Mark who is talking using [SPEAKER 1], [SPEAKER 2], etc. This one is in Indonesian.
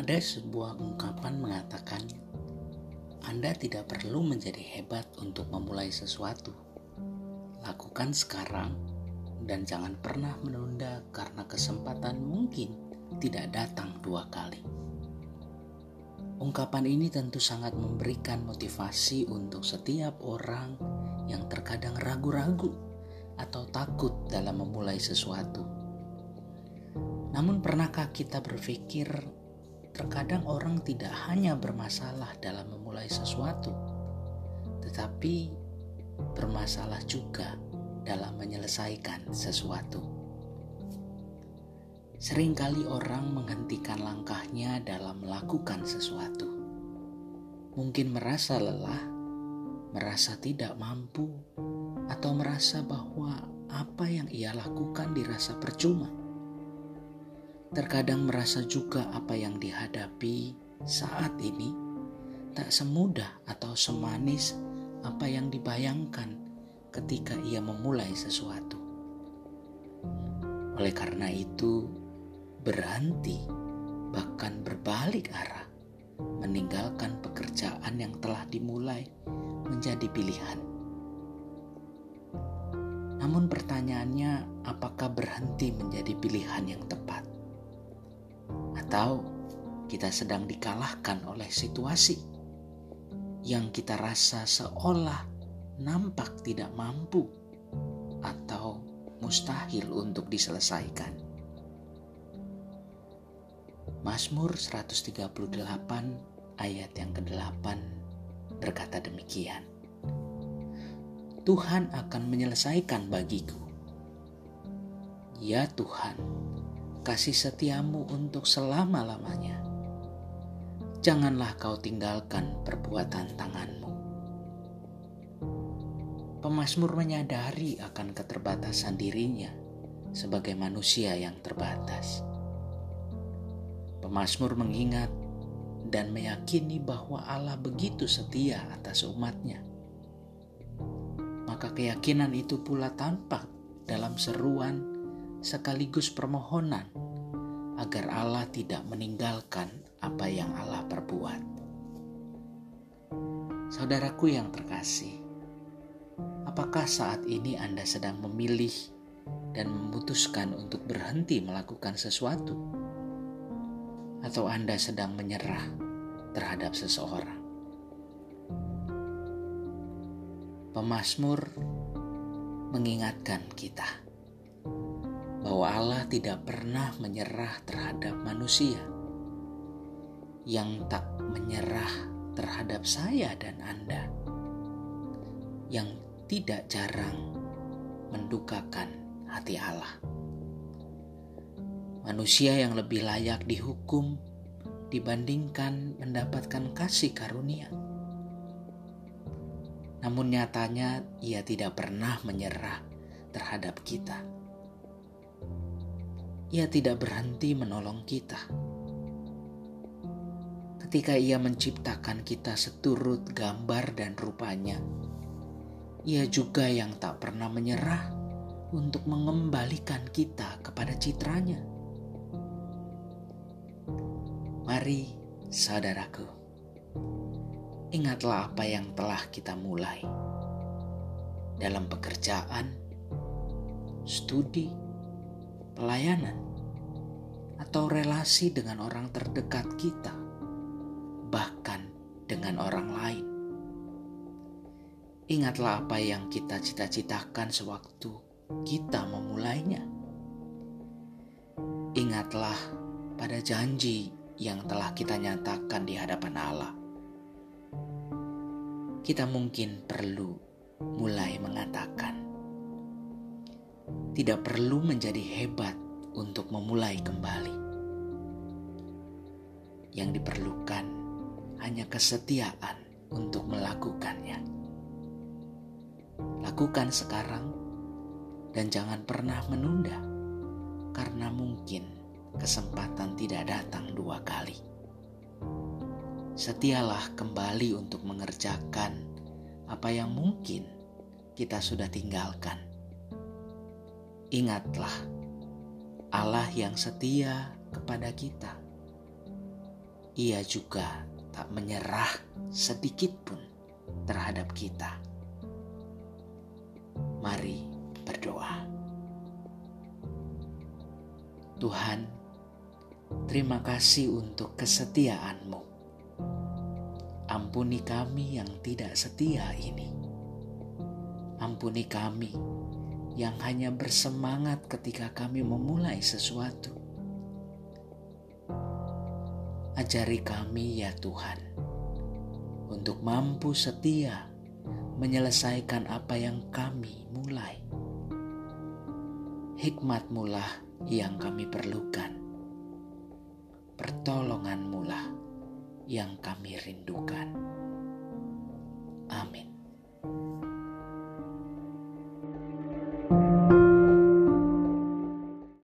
[SPEAKER 1] Ada sebuah ungkapan mengatakan, Anda tidak perlu menjadi hebat untuk memulai sesuatu. Lakukan sekarang dan jangan pernah menunda karena kesempatan mungkin tidak datang dua kali. Ungkapan ini tentu sangat memberikan motivasi untuk setiap orang yang terkadang ragu-ragu atau takut dalam memulai sesuatu. Namun, pernahkah kita berpikir terkadang orang tidak hanya bermasalah dalam memulai sesuatu, tetapi bermasalah juga dalam menyelesaikan sesuatu? Seringkali orang menghentikan langkahnya dalam melakukan sesuatu. Mungkin merasa lelah, merasa tidak mampu, atau merasa bahwa apa yang ia lakukan dirasa percuma. Terkadang merasa juga apa yang dihadapi saat ini tak semudah atau semanis apa yang dibayangkan ketika ia memulai sesuatu. Oleh karena itu, berhenti, bahkan berbalik arah, meninggalkan pekerjaan yang telah dimulai menjadi pilihan. Namun pertanyaannya, apakah berhenti menjadi pilihan yang tepat? Atau kita sedang dikalahkan oleh situasi yang kita rasa seolah nampak tidak mampu atau mustahil untuk diselesaikan? Mazmur 138 ayat yang ke-8 berkata demikian. Tuhan akan menyelesaikan bagiku. Ya Tuhan, kasih setiamu untuk selama-lamanya. Janganlah kau tinggalkan perbuatan tanganmu. Pemasmur menyadari akan keterbatasan dirinya sebagai manusia yang terbatas Pemasmur mengingat dan meyakini bahwa Allah begitu setia atas umatnya. Maka keyakinan itu pula tampak dalam seruan sekaligus permohonan agar Allah tidak meninggalkan apa yang Allah perbuat. Saudaraku yang terkasih, apakah saat ini Anda sedang memilih dan memutuskan untuk berhenti melakukan sesuatu? atau Anda sedang menyerah terhadap seseorang. Pemasmur mengingatkan kita bahwa Allah tidak pernah menyerah terhadap manusia yang tak menyerah terhadap saya dan Anda yang tidak jarang mendukakan hati Allah manusia yang lebih layak dihukum dibandingkan mendapatkan kasih karunia. Namun nyatanya ia tidak pernah menyerah terhadap kita. Ia tidak berhenti menolong kita. Ketika ia menciptakan kita seturut gambar dan rupanya, ia juga yang tak pernah menyerah untuk mengembalikan kita kepada citranya. Mari, saudaraku, ingatlah apa yang telah kita mulai dalam pekerjaan, studi, pelayanan, atau relasi dengan orang terdekat kita, bahkan dengan orang lain. Ingatlah apa yang kita cita-citakan sewaktu kita memulainya. Ingatlah pada janji yang telah kita nyatakan di hadapan Allah. Kita mungkin perlu mulai mengatakan, tidak perlu menjadi hebat untuk memulai kembali. Yang diperlukan hanya kesetiaan untuk melakukannya. Lakukan sekarang dan jangan pernah menunda, karena mungkin kesempatan tidak datang dua kali. Setialah kembali untuk mengerjakan apa yang mungkin kita sudah tinggalkan. Ingatlah, Allah yang setia kepada kita ia juga tak menyerah sedikit pun terhadap kita. Mari berdoa. Tuhan, terima kasih untuk kesetiaan-Mu. Ampuni kami yang tidak setia ini. Ampuni kami yang hanya bersemangat ketika kami memulai sesuatu. Ajari kami, ya Tuhan, untuk mampu setia menyelesaikan apa yang kami mulai. Hikmat mulah yang kami perlukan. Pertolongan mulah yang kami rindukan.